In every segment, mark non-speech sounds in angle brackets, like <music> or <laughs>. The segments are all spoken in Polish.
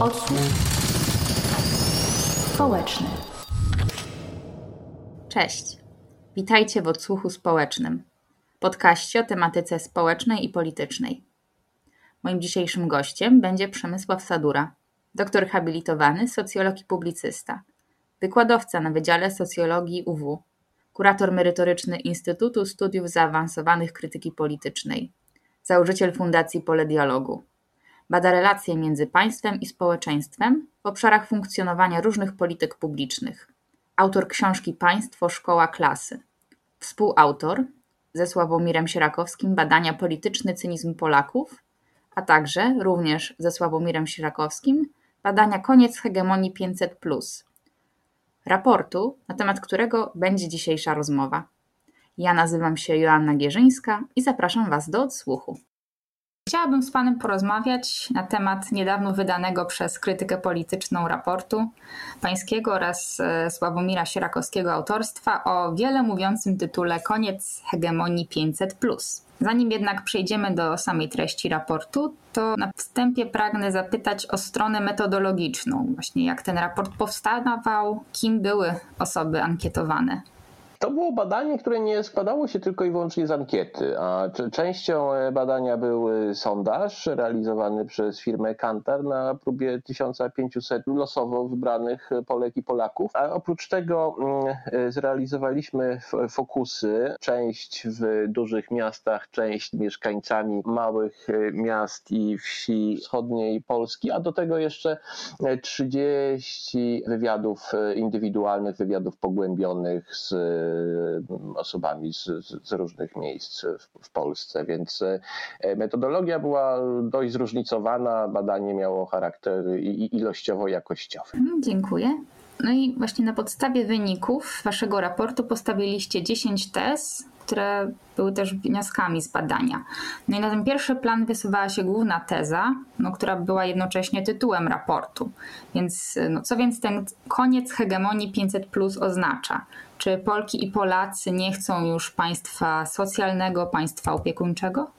Odsłuch społeczny. Cześć. Witajcie w odsłuchu społecznym. Podkaście o tematyce społecznej i politycznej. Moim dzisiejszym gościem będzie Przemysław Sadura, doktor habilitowany, socjolog i publicysta, wykładowca na Wydziale Socjologii UW, kurator merytoryczny Instytutu Studiów Zaawansowanych Krytyki Politycznej, założyciel Fundacji Pole Dialogu. Bada relacje między państwem i społeczeństwem w obszarach funkcjonowania różnych polityk publicznych. Autor książki Państwo, Szkoła, Klasy. Współautor ze Sławomirem Sierakowskim badania Polityczny cynizm Polaków, a także również ze Sławomirem Sierakowskim badania Koniec hegemonii 500+, raportu, na temat którego będzie dzisiejsza rozmowa. Ja nazywam się Joanna Gierzyńska i zapraszam Was do odsłuchu. Chciałabym z Panem porozmawiać na temat niedawno wydanego przez krytykę polityczną raportu pańskiego oraz e, Sławomira Sierakowskiego autorstwa o wiele mówiącym tytule Koniec hegemonii 500. Zanim jednak przejdziemy do samej treści raportu, to na wstępie pragnę zapytać o stronę metodologiczną, właśnie jak ten raport powstawał, kim były osoby ankietowane. To było badanie, które nie składało się tylko i wyłącznie z ankiety, a częścią e, badania był sondaż realizowany przez firmę Kantar na próbie 1500 losowo wybranych Polek i Polaków. A oprócz tego mm, e, zrealizowaliśmy fokusy, część w dużych miastach, część mieszkańcami małych e, miast i wsi wschodniej Polski, a do tego jeszcze 30 wywiadów indywidualnych, wywiadów pogłębionych z osobami z, z różnych miejsc w, w, Polsce, więc e, metodologia była dość zróżnicowana, badanie miało charakter ilościowo-jakościowy. Mhm, dziękuję. No i właśnie na podstawie wyników waszego raportu postawiliście 10 tez, które były też wnioskami z badania. No i na ten pierwszy plan wysuwała się główna teza, no, która była jednocześnie tytułem raportu. Więc no, co więc ten koniec hegemonii 500 plus oznacza? Czy Polki i Polacy nie chcą już państwa socjalnego, państwa opiekuńczego?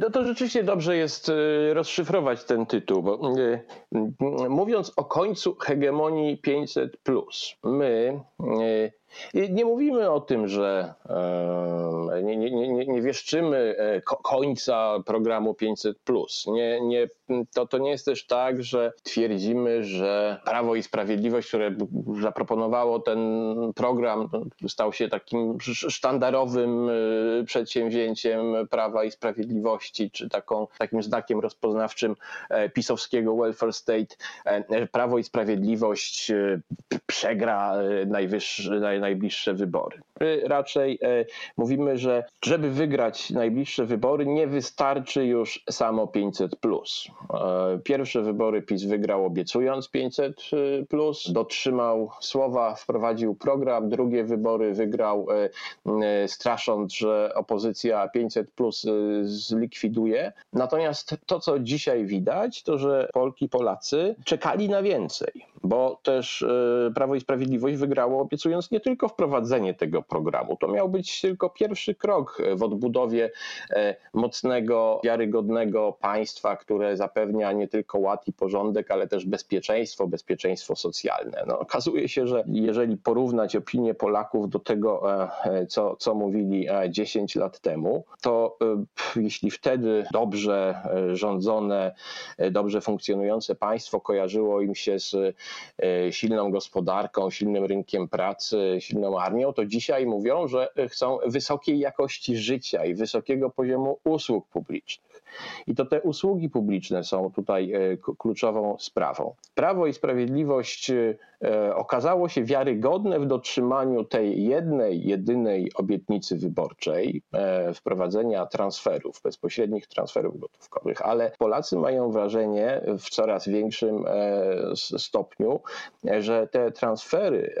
No to rzeczywiście dobrze jest e, rozszyfrować ten tytuł, bo e, mówiąc o końcu hegemonii 500, my e, nie mówimy o tym, że nie, nie, nie, nie wieszczymy końca programu 500. Nie, nie, to, to nie jest też tak, że twierdzimy, że Prawo i Sprawiedliwość, które zaproponowało ten program, stał się takim sztandarowym przedsięwzięciem Prawa i Sprawiedliwości, czy taką, takim znakiem rozpoznawczym pisowskiego welfare state. Prawo i Sprawiedliwość przegra najwyższy, najbliższe wybory. My raczej e, mówimy, że żeby wygrać najbliższe wybory, nie wystarczy już samo 500. E, pierwsze wybory PiS wygrał obiecując 500, dotrzymał słowa, wprowadził program. Drugie wybory wygrał e, strasząc, że opozycja 500 zlikwiduje. Natomiast to, co dzisiaj widać, to że Polki, Polacy czekali na więcej, bo też Prawo i Sprawiedliwość wygrało obiecując nie tylko wprowadzenie tego programu. To miał być tylko pierwszy krok w odbudowie e, mocnego, wiarygodnego państwa, które zapewnia nie tylko ład i porządek, ale też bezpieczeństwo, bezpieczeństwo socjalne. No, okazuje się, że jeżeli porównać opinię Polaków do tego, e, e, co, co mówili 10 lat temu, to jeśli wtedy dobrze rządzone, dobrze funkcjonujące państwo kojarzyło im się z silną gospodarką, silnym rynkiem pracy, silną armią, to dzisiaj mówią, że chcą wysokiej jakości życia i wysokiego poziomu usług publicznych. I to te usługi publiczne są tutaj e, kluczową sprawą. Prawo i Sprawiedliwość e, okazało się wiarygodne w dotrzymaniu tej jednej, jedynej obietnicy wyborczej e, wprowadzenia transferów, bezpośrednich transferów gotówkowych, ale Polacy mają wrażenie w coraz większym stopniu, że te transfery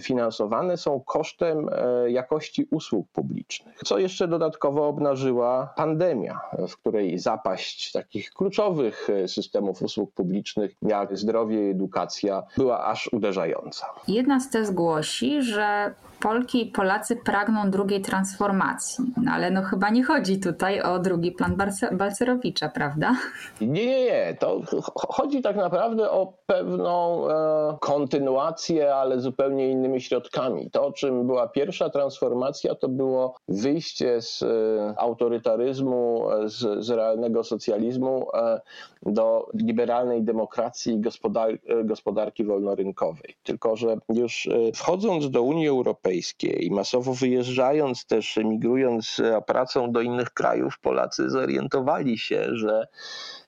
finansowane są kosztem jakości usług publicznych. Co jeszcze dodatkowo obnażyła pandemia, w której zapaść takich kluczowych e, systemów usług publicznych, jak zdrowie i edukacja, była aż uderzająca. Jedna z tez głosi, że Polki i Polacy pragną drugiej transformacji. No ale no chyba nie chodzi tutaj o drugi plan Balcerowicza, prawda? Nie, nie, nie. To chodzi tak naprawdę o pewną e, kontynuację, ale zupełnie innymi środkami. To, czym była pierwsza transformacja, to było wyjście z e, autorytaryzmu, e, z, z realnego socjalizmu e, do liberalnej demokracji i gospodar gospodarki wolnorynkowej. Tylko, że już e, wchodząc do Unii Europejskiej i masowo wyjeżdżając też, emigrując pracą do innych krajów, Polacy zorientowali się, że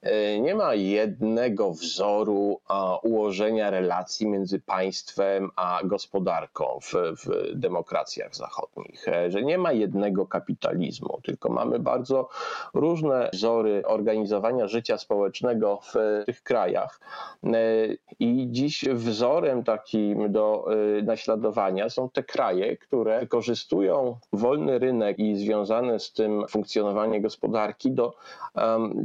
E, nie ma jednego wzoru ułożenia relacji między państwem a gospodarką w, w demokracjach zachodnich, e, że nie ma jednego kapitalizmu, tylko mamy bardzo różne wzory organizowania życia społecznego w tych krajach. E, I dziś wzorem takim do naśladowania są te kraje, które wykorzystują wolny rynek i związane z tym funkcjonowanie gospodarki do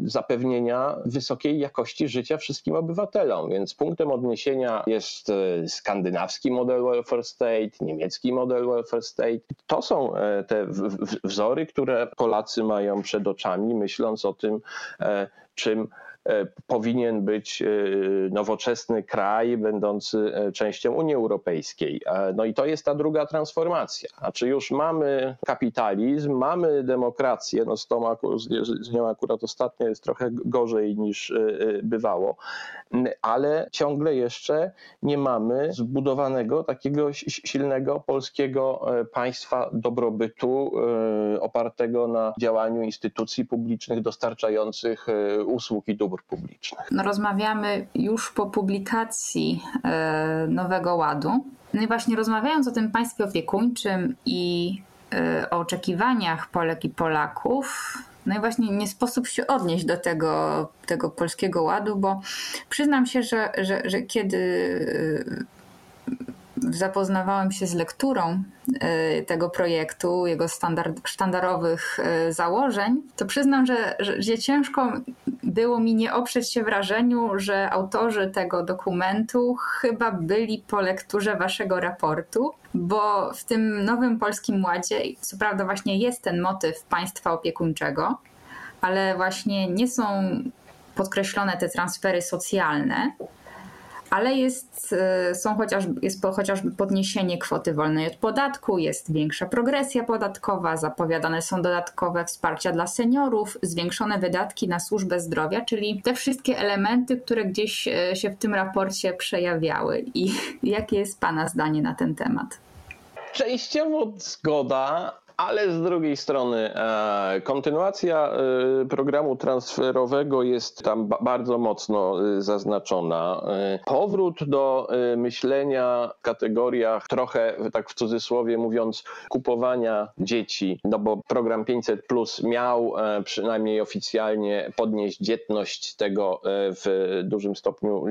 zapewnienia wysokiej jakości życia wszystkim obywatelom. Więc punktem odniesienia jest e, skandynawski model welfare state, niemiecki model welfare state. To są e, te wzory, które Polacy mają przed oczami, myśląc o tym, e, czym powinien być e, nowoczesny kraj będący e, częścią Unii Europejskiej. No i to jest ta druga transformacja. Znaczy już mamy kapitalizm, mamy demokrację, no z, tą, z nią akurat ostatnio jest trochę gorzej niż bywało, ale ciągle jeszcze nie mamy zbudowanego takiego silnego polskiego państwa dobrobytu opartego na działaniu instytucji publicznych dostarczających usług i dóbr publicznych. No, rozmawiamy już po publikacji e, Nowego Ładu. No i właśnie rozmawiając o tym państwie opiekuńczym i e, o oczekiwaniach Polek i Polaków, no i właśnie nie sposób się odnieść do tego, tego polskiego ładu, bo przyznam się, że, że, że kiedy zapoznawałem się z lekturą e, tego projektu, jego standard, sztandarowych e, założeń, to przyznam, że, że ciężko było mi nie oprzeć się wrażeniu, że autorzy tego dokumentu chyba byli po lekturze waszego raportu, bo w tym nowym polskim ładzie, co prawda, właśnie jest ten motyw państwa opiekuńczego, ale właśnie nie są podkreślone te transfery socjalne ale jest, e, są chociażby, jest chociażby podniesienie kwoty wolnej od podatku, jest większa progresja podatkowa, zapowiadane są dodatkowe wsparcia dla seniorów, zwiększone wydatki na służbę zdrowia, czyli te wszystkie elementy, które gdzieś e, się w tym raporcie przejawiały. I <laughs> jakie jest Pana zdanie na ten temat? Częściowo zgoda, ale z drugiej strony e, kontynuacja e, programu transferowego jest tam bardzo mocno e, zaznaczona. Powrót do myślenia w kategoriach trochę, tak w cudzysłowie mówiąc, kupowania dzieci, no bo program 500 Plus miał przynajmniej oficjalnie podnieść dzietność tego w dużym stopniu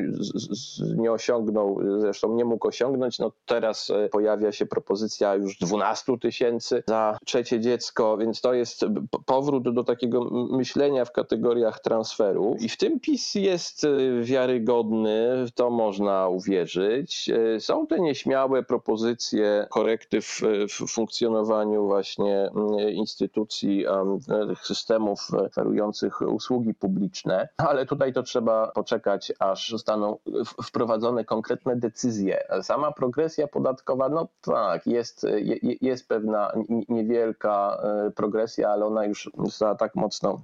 nie osiągnął, zresztą nie mógł osiągnąć. No teraz pojawia się propozycja już 12 tysięcy za trzecie dziecko, więc to jest powrót do takiego myślenia w kategoriach transferu. I w tym PiS jest y, wiarygodny, w to można uwierzyć. Y, są te nieśmiałe propozycje korekty w, w funkcjonowaniu właśnie y, instytucji, systemów oferujących usługi publiczne, ale tutaj to trzeba poczekać, aż zostaną wprowadzone konkretne decyzje. Sama progresja podatkowa, no tak, jest, jest pewna niewielka niewielka e, progresja, ale ona już za tak mocno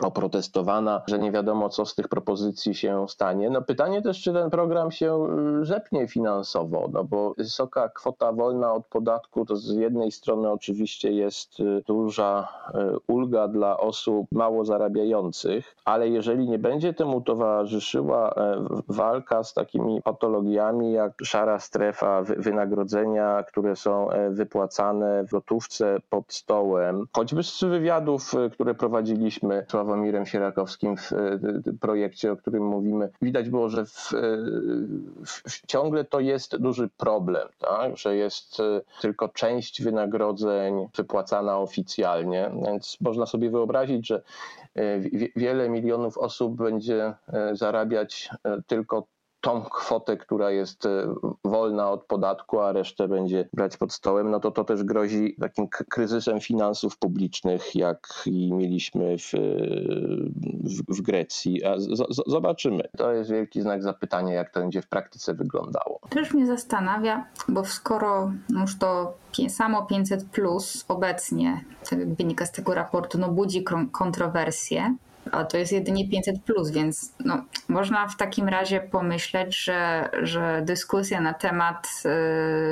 oprotestowana, że nie wiadomo, co z tych propozycji się stanie. No pytanie też, czy ten program się y, zepnie finansowo, no bo wysoka kwota wolna od podatku to z jednej strony oczywiście jest y, duża y, ulga dla osób mało zarabiających, ale jeżeli nie będzie temu towarzyszyła e, walka z takimi patologiami jak szara strefa, wynagrodzenia, które są e, wypłacane w gotówce pod stołem, choćby z wywiadów, które prowadziliśmy, Sławomirem Sierakowskim w e, projekcie, o którym mówimy, widać było, że w, e, w, ciągle to jest duży problem, tak? że jest e, tylko część wynagrodzeń wypłacana oficjalnie, więc można sobie wyobrazić, że wiele milionów osób będzie zarabiać tylko tą kwotę, która jest wolna od podatku, a resztę będzie brać pod stołem, no to to też grozi takim kryzysem finansów publicznych, jak i mieliśmy w, w, w Grecji. A z, zobaczymy. To jest wielki znak zapytania, jak to będzie w praktyce wyglądało. Też mnie zastanawia, bo skoro już to samo 500 plus obecnie, wynika z tego raportu, no budzi kontrowersje, a to jest jedynie 500, plus, więc no, można w takim razie pomyśleć, że, że dyskusja na temat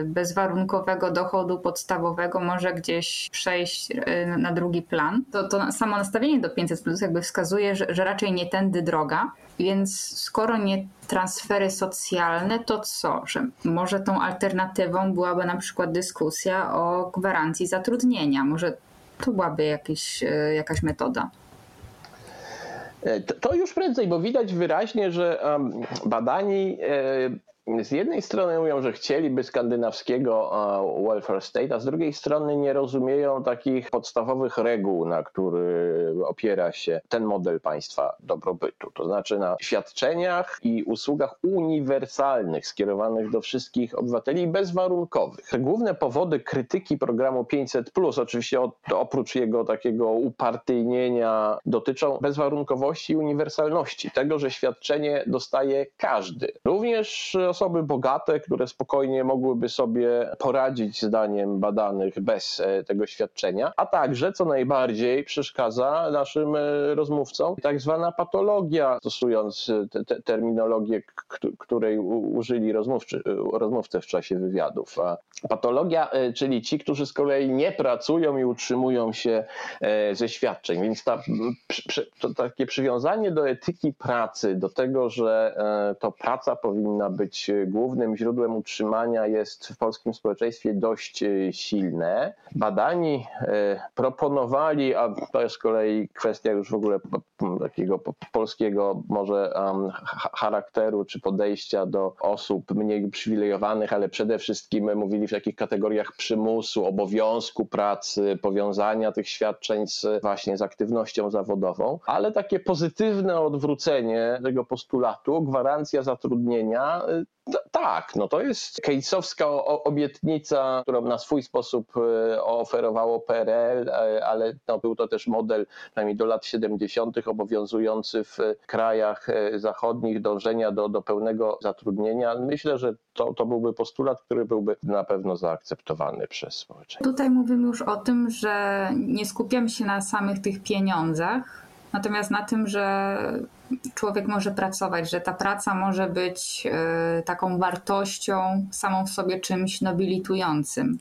y, bezwarunkowego dochodu podstawowego może gdzieś przejść y, na drugi plan. To, to samo nastawienie do 500 plus jakby wskazuje, że, że raczej nie tędy droga. Więc skoro nie transfery socjalne, to co? Że może tą alternatywą byłaby na przykład dyskusja o gwarancji zatrudnienia. Może to byłaby y, jakaś metoda. E, to już prędzej, bo widać wyraźnie, że badani e, z jednej strony mówią, że chcieliby skandynawskiego welfare state, a z drugiej strony nie rozumieją takich podstawowych reguł, na który opiera się ten model państwa dobrobytu. To znaczy na świadczeniach i usługach uniwersalnych skierowanych do wszystkich obywateli bezwarunkowych. Te główne powody krytyki programu 500, oczywiście oprócz jego takiego upartyjnienia, dotyczą bezwarunkowości i uniwersalności. Tego, że świadczenie dostaje każdy. Również osoby bogate, które spokojnie mogłyby sobie poradzić zdaniem badanych bez e, tego świadczenia, a także, co najbardziej przeszkadza naszym e, rozmówcom, tak zwana patologia, stosując e, te, te terminologię, której użyli rozmówcy, rozmówcy w czasie wywiadów. A patologia, czyli ci, którzy z kolei nie pracują i utrzymują się ze świadczeń, więc ta, to takie przywiązanie do etyki pracy, do tego, że to praca powinna być głównym źródłem utrzymania jest w polskim społeczeństwie dość e, silne. Badani e, proponowali, a to jest z kolei kwestia już w ogóle takiego polskiego może charakteru czy podejścia do osób mniej uprzywilejowanych, ale przede wszystkim mówili w takich kategoriach przymusu, obowiązku pracy, powiązania tych świadczeń z, właśnie z aktywnością zawodową, ale takie pozytywne odwrócenie tego postulatu, gwarancja zatrudnienia e, tak, no to jest kejsowska obietnica, którą na swój sposób e, oferowało PRL, e, ale no był to też model przynajmniej do lat 70. obowiązujący w krajach e, zachodnich dążenia do, do pełnego zatrudnienia. Myślę, że to, to byłby postulat, który byłby na pewno zaakceptowany przez społeczeństwo. Tutaj mówimy już o tym, że nie skupiam się na samych tych pieniądzach, natomiast na tym, że człowiek może pracować, że ta praca może być e, taką wartością samą w sobie czymś nobilitującym.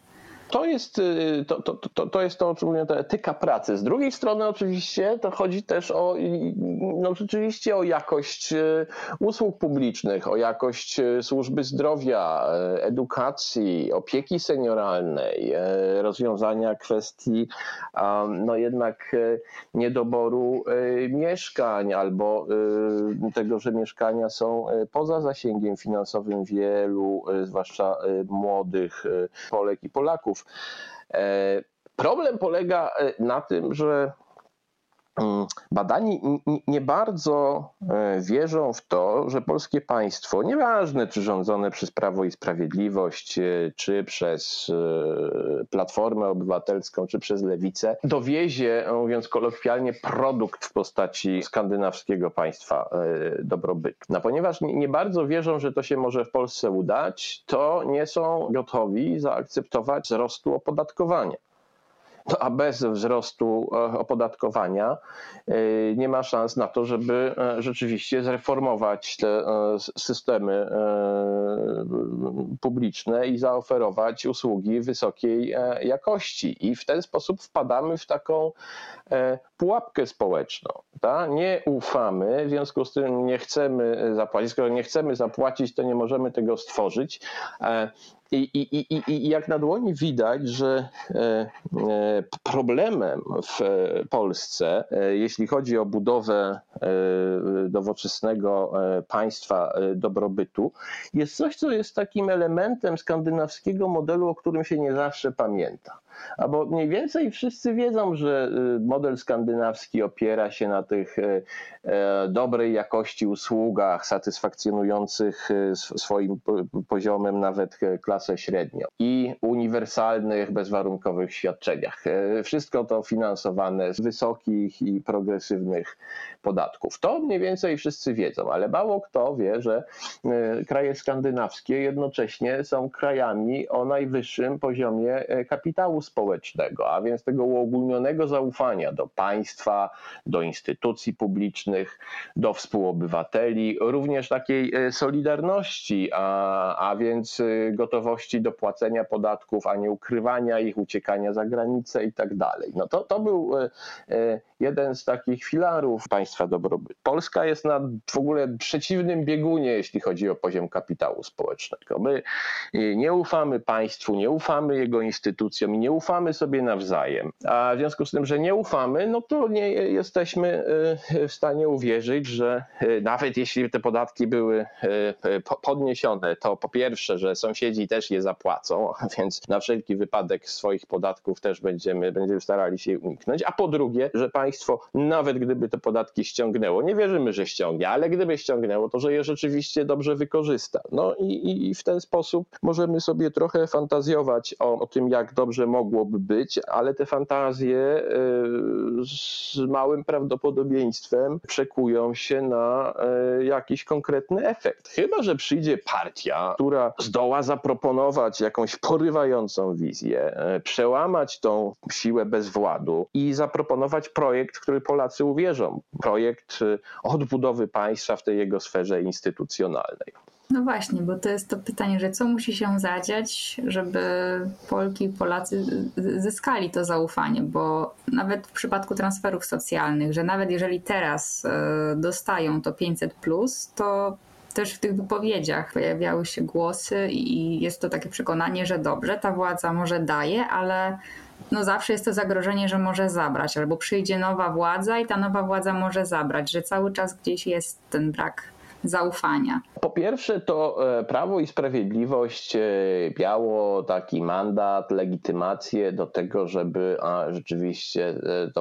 To jest y, to, to, to, to, jest to, o czym mówię, to etyka pracy. Z drugiej strony oczywiście to chodzi też o no, rzeczywiście o jakość y, usług publicznych, o jakość y, służby zdrowia, edukacji, opieki senioralnej, rozwiązania kwestii no jednak niedoboru mieszkań albo tego, że mieszkania są poza zasięgiem finansowym wielu, zwłaszcza młodych Polek i Polaków. E, problem polega e, na tym, że Badani nie bardzo e, wierzą w to, że polskie państwo, nieważne czy rządzone przez Prawo i Sprawiedliwość, czy przez Platformę Obywatelską, czy przez Lewicę, dowiezie, mówiąc kolokwialnie, produkt w postaci skandynawskiego państwa dobrobytu. No, ponieważ nie bardzo wierzą, że to się może w Polsce udać, to nie są gotowi zaakceptować wzrostu opodatkowania. A bez wzrostu e, opodatkowania e, nie ma szans na to, żeby e, rzeczywiście zreformować te systemy publiczne i zaoferować usługi wysokiej jakości. I w ten sposób wpadamy w taką pułapkę społeczną. Ta? Nie ufamy, w związku z tym nie chcemy zapłacić. Skoro nie chcemy zapłacić, to nie możemy tego stworzyć. I, i, i, I jak na dłoni widać, że e, e, problemem w Polsce, e, jeśli chodzi o budowę nowoczesnego państwa dobrobytu, jest coś, co jest takim elementem skandynawskiego modelu, o którym się nie zawsze pamięta. Albo mniej więcej wszyscy wiedzą, że model skandynawski opiera się na tych dobrej jakości usługach, satysfakcjonujących swoim poziomem nawet klasę średnią i uniwersalnych, bezwarunkowych świadczeniach. Wszystko to finansowane z wysokich i progresywnych podatków. To mniej więcej wszyscy wiedzą, ale mało kto wie, że kraje skandynawskie jednocześnie są krajami o najwyższym poziomie kapitału społecznego, a więc tego uogólnionego zaufania do państwa, do instytucji publicznych, do współobywateli, również takiej e, solidarności, a, a więc gotowości do płacenia podatków, a nie ukrywania ich, uciekania za granicę i tak dalej. No to, to był jeden z takich filarów państwa dobrobytu. Polska jest na w ogóle przeciwnym biegunie, jeśli chodzi o poziom kapitału społecznego. My nie ufamy państwu, nie ufamy jego instytucjom i nie ufamy sobie nawzajem. A w związku z tym, że nie ufamy, no to nie jesteśmy y, w stanie uwierzyć, że y, nawet jeśli te podatki były podniesione, to po pierwsze, że sąsiedzi też je zapłacą, <laughs> więc na wszelki wypadek swoich podatków też będziemy, będziemy starali się uniknąć, a po drugie, że państwo nawet gdyby te podatki ściągnęło, nie wierzymy, że ściągnie, ale gdyby ściągnęło, to że je rzeczywiście dobrze wykorzysta. No i, i, w ten sposób możemy sobie trochę fantazjować o, o, tym, jak dobrze mogłoby być, ale te fantazje y, z małym prawdopodobieństwem przekują się na y, jakiś konkretny efekt. Chyba, że przyjdzie partia, która zdoła zaproponować jakąś porywającą wizję, y, przełamać tą siłę bezwładu i zaproponować projekt, w który Polacy uwierzą. Projekt odbudowy państwa w tej jego sferze instytucjonalnej. No właśnie, bo to jest to pytanie, że co musi się zadziać, żeby Polki i Polacy zyskali to zaufanie, bo nawet w przypadku transferów socjalnych, że nawet jeżeli teraz e, dostają to 500, to też w tych wypowiedziach pojawiały się głosy i jest to takie przekonanie, że dobrze, ta władza może daje, ale no zawsze jest to zagrożenie, że może zabrać, albo przyjdzie nowa władza i ta nowa władza może zabrać, że cały czas gdzieś jest ten brak zaufania? Po pierwsze, to e, Prawo i Sprawiedliwość e, miało taki mandat, legitymację do tego, żeby rzeczywiście e,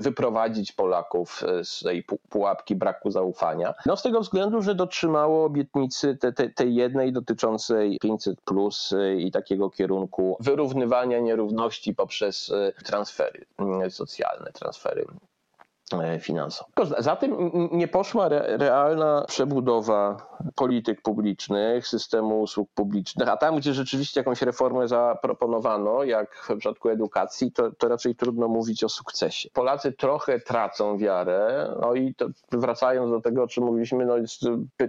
wyprowadzić Polaków z tej pułapki braku zaufania. No z tego względu, że dotrzymało obietnicy tej, te, tej jednej dotyczącej 500 plus i takiego kierunku wyrównywania nierówności poprzez transfery socjalne, transfery E, finansowych. Za tym nie poszła realna przebudowa polityk publicznych, systemu usług publicznych, a tam, gdzie rzeczywiście jakąś reformę zaproponowano, jak w przypadku edukacji, to, to raczej trudno mówić o sukcesie. Polacy trochę tracą wiarę, no i wracając do tego, o czym mówiliśmy, no jest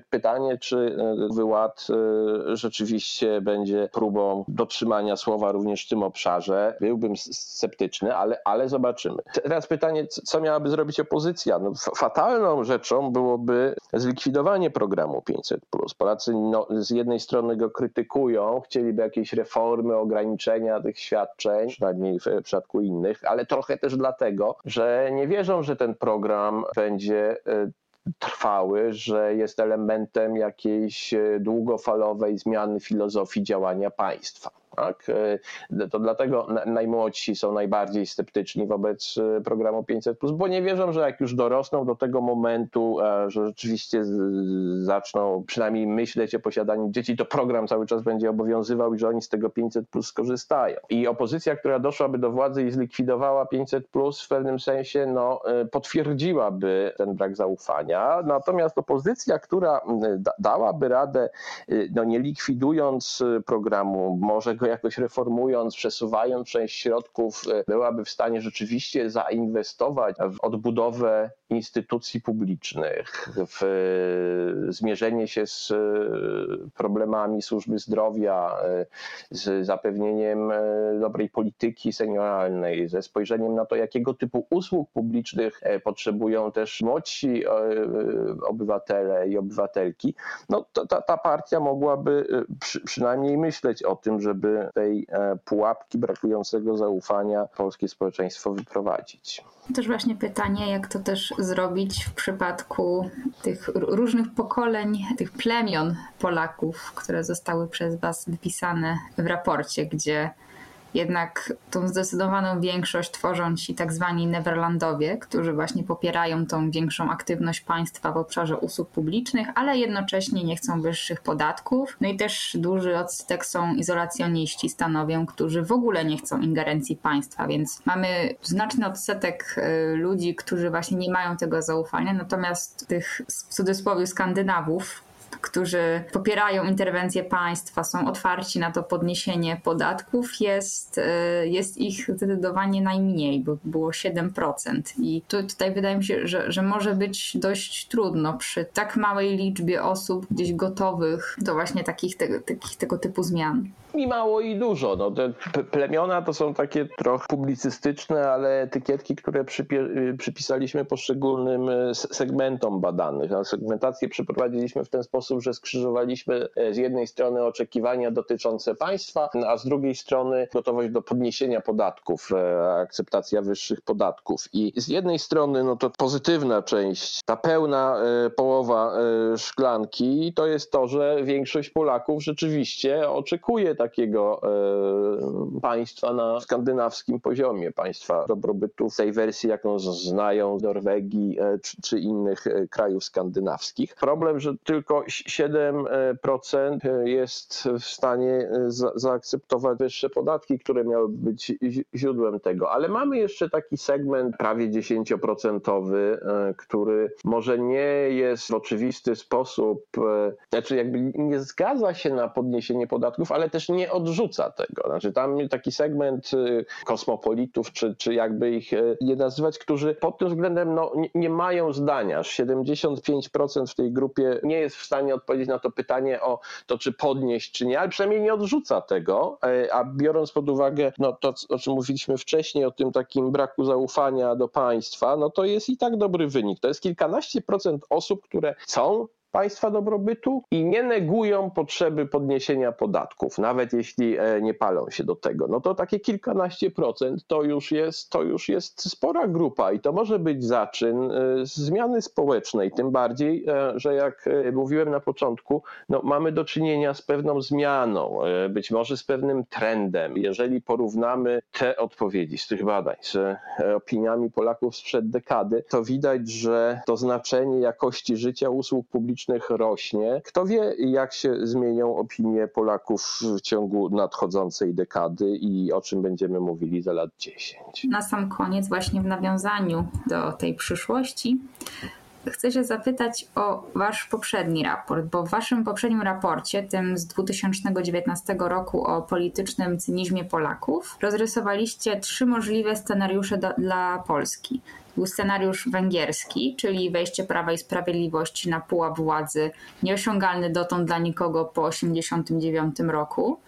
pytanie, czy e, wyład e, rzeczywiście będzie próbą dotrzymania słowa również w tym obszarze. Byłbym sceptyczny, ale, ale zobaczymy. Teraz pytanie, co miałaby zrobić opozycja. No, fatalną rzeczą byłoby zlikwidowanie programu 500. Polacy no, z jednej strony go krytykują, chcieliby jakieś reformy, ograniczenia tych świadczeń, przynajmniej w przypadku innych, ale trochę też dlatego, że nie wierzą, że ten program będzie e, trwały, że jest elementem jakiejś e, długofalowej zmiany filozofii działania państwa. Tak? E, to dlatego najmłodsi są najbardziej sceptyczni wobec e, programu 500, bo nie wierzą, że jak już dorosną do tego momentu, e, że rzeczywiście zaczną przynajmniej myśleć o posiadaniu dzieci, to program cały czas będzie obowiązywał i że oni z tego 500 plus skorzystają. I opozycja, która doszłaby do władzy i zlikwidowała 500 plus w pewnym sensie, no, potwierdziłaby ten brak zaufania. Natomiast opozycja, która dałaby radę, no, nie likwidując programu, może go jakoś reformując, przesuwając część środków, e, byłaby w stanie rzeczywiście zainwestować w odbudowę instytucji publicznych, w zmierzenie się z e, problemami służby zdrowia, e, z zapewnieniem dobrej polityki senioralnej, ze spojrzeniem na to, jakiego typu usług publicznych potrzebują też młodsi obywatele i obywatelki, no ta, ta partia mogłaby przy, przynajmniej myśleć o tym, żeby tej e, pułapki brakującego zaufania polskie społeczeństwo wyprowadzić. Też właśnie pytanie, jak to też zrobić w przypadku tych różnych pokoleń, tych plemion Polaków, które zostały przez Was wypisane w raporcie, gdzie jednak tą zdecydowaną większość tworzą ci tak zwani Neverlandowie, którzy właśnie popierają tą większą aktywność państwa w obszarze usług publicznych, ale jednocześnie nie chcą wyższych podatków. No i też duży odsetek są izolacjoniści stanowią, którzy w ogóle nie chcą ingerencji państwa, więc mamy znaczny odsetek y, ludzi, którzy właśnie nie mają tego zaufania, natomiast tych w cudzysłowie Skandynawów, którzy popierają interwencję państwa, są otwarci na to podniesienie podatków, jest, e, jest ich zdecydowanie najmniej, bo było 7%. I tu, tutaj wydaje mi się, że, że może być dość trudno przy tak małej liczbie osób gdzieś gotowych do właśnie takich, te, takich tego typu zmian i mało i dużo. No, plemiona to są takie trochę publicystyczne, ale etykietki, które y, przypisaliśmy poszczególnym y, segmentom badanych. No, segmentację przeprowadziliśmy w ten sposób, że skrzyżowaliśmy e, z jednej strony oczekiwania dotyczące państwa, a z drugiej strony gotowość do podniesienia podatków, akceptacja wyższych podatków. I z jednej strony no to pozytywna część, ta pełna połowa szklanki to jest to, że większość Polaków rzeczywiście oczekuje takiego e, państwa na skandynawskim poziomie, państwa dobrobytu w tej wersji, jaką znają Norwegii e, czy, czy innych e, krajów skandynawskich. Problem, że tylko 7% jest w stanie za, zaakceptować wyższe podatki, które miały być źródłem tego. Ale mamy jeszcze taki segment prawie 10%, który może nie jest w oczywisty sposób, znaczy jakby nie zgadza się na podniesienie podatków, ale też nie odrzuca tego. Znaczy tam taki segment y, kosmopolitów, czy, czy jakby ich y, nie nazywać, którzy pod tym względem no, nie, mają zdania. 75% w tej grupie nie jest w stanie odpowiedzieć na to pytanie o to, czy podnieść, czy nie, ale przynajmniej nie odrzuca tego, e, a biorąc pod uwagę no, to, o czym mówiliśmy wcześniej, o tym takim braku zaufania do państwa, no to jest i tak dobry wynik. To jest kilkanaście procent osób, które chcą państwa dobrobytu i nie negują potrzeby podniesienia podatków, nawet jeśli e, nie palą się do tego. No to takie kilkanaście procent to już jest, to już jest spora grupa i to może być zaczyn e, zmiany społecznej, tym bardziej, e, że jak mówiłem na początku, no mamy do czynienia z pewną zmianą, być może z pewnym trendem. Jeżeli porównamy te odpowiedzi z tych badań z opiniami Polaków sprzed dekady, to widać, że to znaczenie jakości życia usług publicznych publicznych rośnie. Kto wie, jak się zmienią opinie Polaków w ciągu nadchodzącej dekady i o czym będziemy mówili za lat 10. Na sam koniec, właśnie w nawiązaniu do tej przyszłości, chcę się zapytać o wasz poprzedni raport, bo w waszym poprzednim raporcie, tym z 2019 roku o politycznym cynizmie Polaków, rozrysowaliście trzy możliwe scenariusze do, dla Polski. Był scenariusz węgierski, czyli wejście Prawa i Sprawiedliwości na pułap władzy, nieosiągalny dotąd dla nikogo po 1989 roku.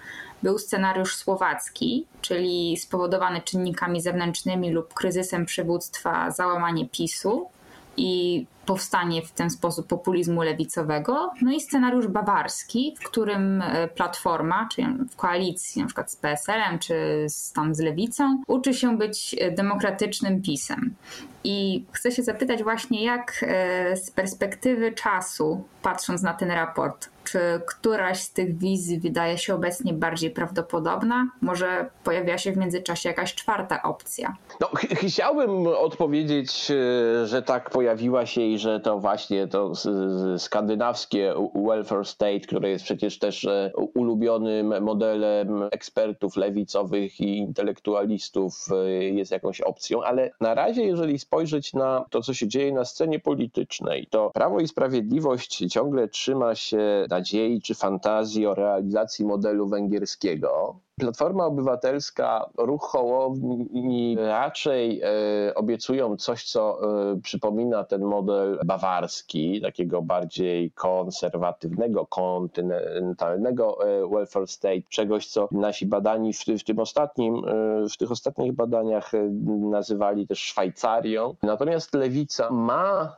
Był scenariusz słowacki, czyli spowodowany czynnikami zewnętrznymi lub kryzysem przywództwa załamanie PiSu i powstanie w ten sposób populizmu lewicowego. No i scenariusz bawarski, w którym e, Platforma, czyli w koalicji na przykład z PSL-em czy z, tam z Lewicą, uczy się być demokratycznym PiSem. I chcę się zapytać właśnie, jak e, z perspektywy czasu, patrząc na ten raport, czy któraś z tych wizji wydaje się obecnie bardziej prawdopodobna? Może pojawia się w międzyczasie jakaś czwarta opcja? No, ch chciałbym odpowiedzieć, e, że tak pojawiła się i że to właśnie to skandynawskie welfare state, które jest przecież też e, ulubionym modelem ekspertów lewicowych i intelektualistów, jest jakąś opcją, ale na razie, jeżeli spojrzeć na to, co się dzieje na scenie politycznej, to Prawo i Sprawiedliwość ciągle trzyma się nadziei czy fantazji o realizacji modelu węgierskiego. Platforma Obywatelska, ruch Hołowni raczej e, obiecują coś, co e, przypomina ten model bawarski, takiego bardziej konserwatywnego, kontynentalnego e, welfare state, czegoś, co nasi badani w, w tym ostatnim, w tych ostatnich badaniach nazywali też Szwajcarią. Natomiast lewica ma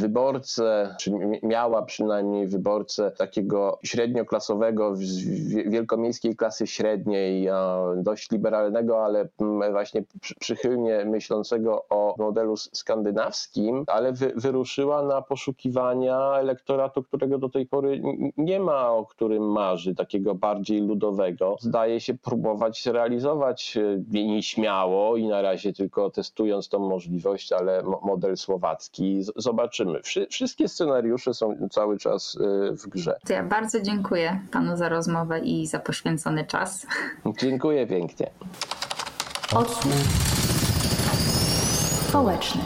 wyborcę, czy miała przynajmniej wyborcę takiego średnioklasowego, wielkomiejskiej klasy średniej, dość liberalnego, ale mm, właśnie przychylnie myślącego o modelu skandynawskim, ale wy, wyruszyła na poszukiwania elektoratu, którego do tej pory nie ma, o którym marzy, takiego bardziej ludowego. Zdaje się próbować realizować e, nieśmiało i na razie tylko testując tą możliwość, ale model słowacki. Zobaczymy. Wszystkie scenariusze są cały czas e, w grze. Ja bardzo dziękuję panu za rozmowę i za poświęcony czas. Dziękuję pięknie. Odsłuch społeczny.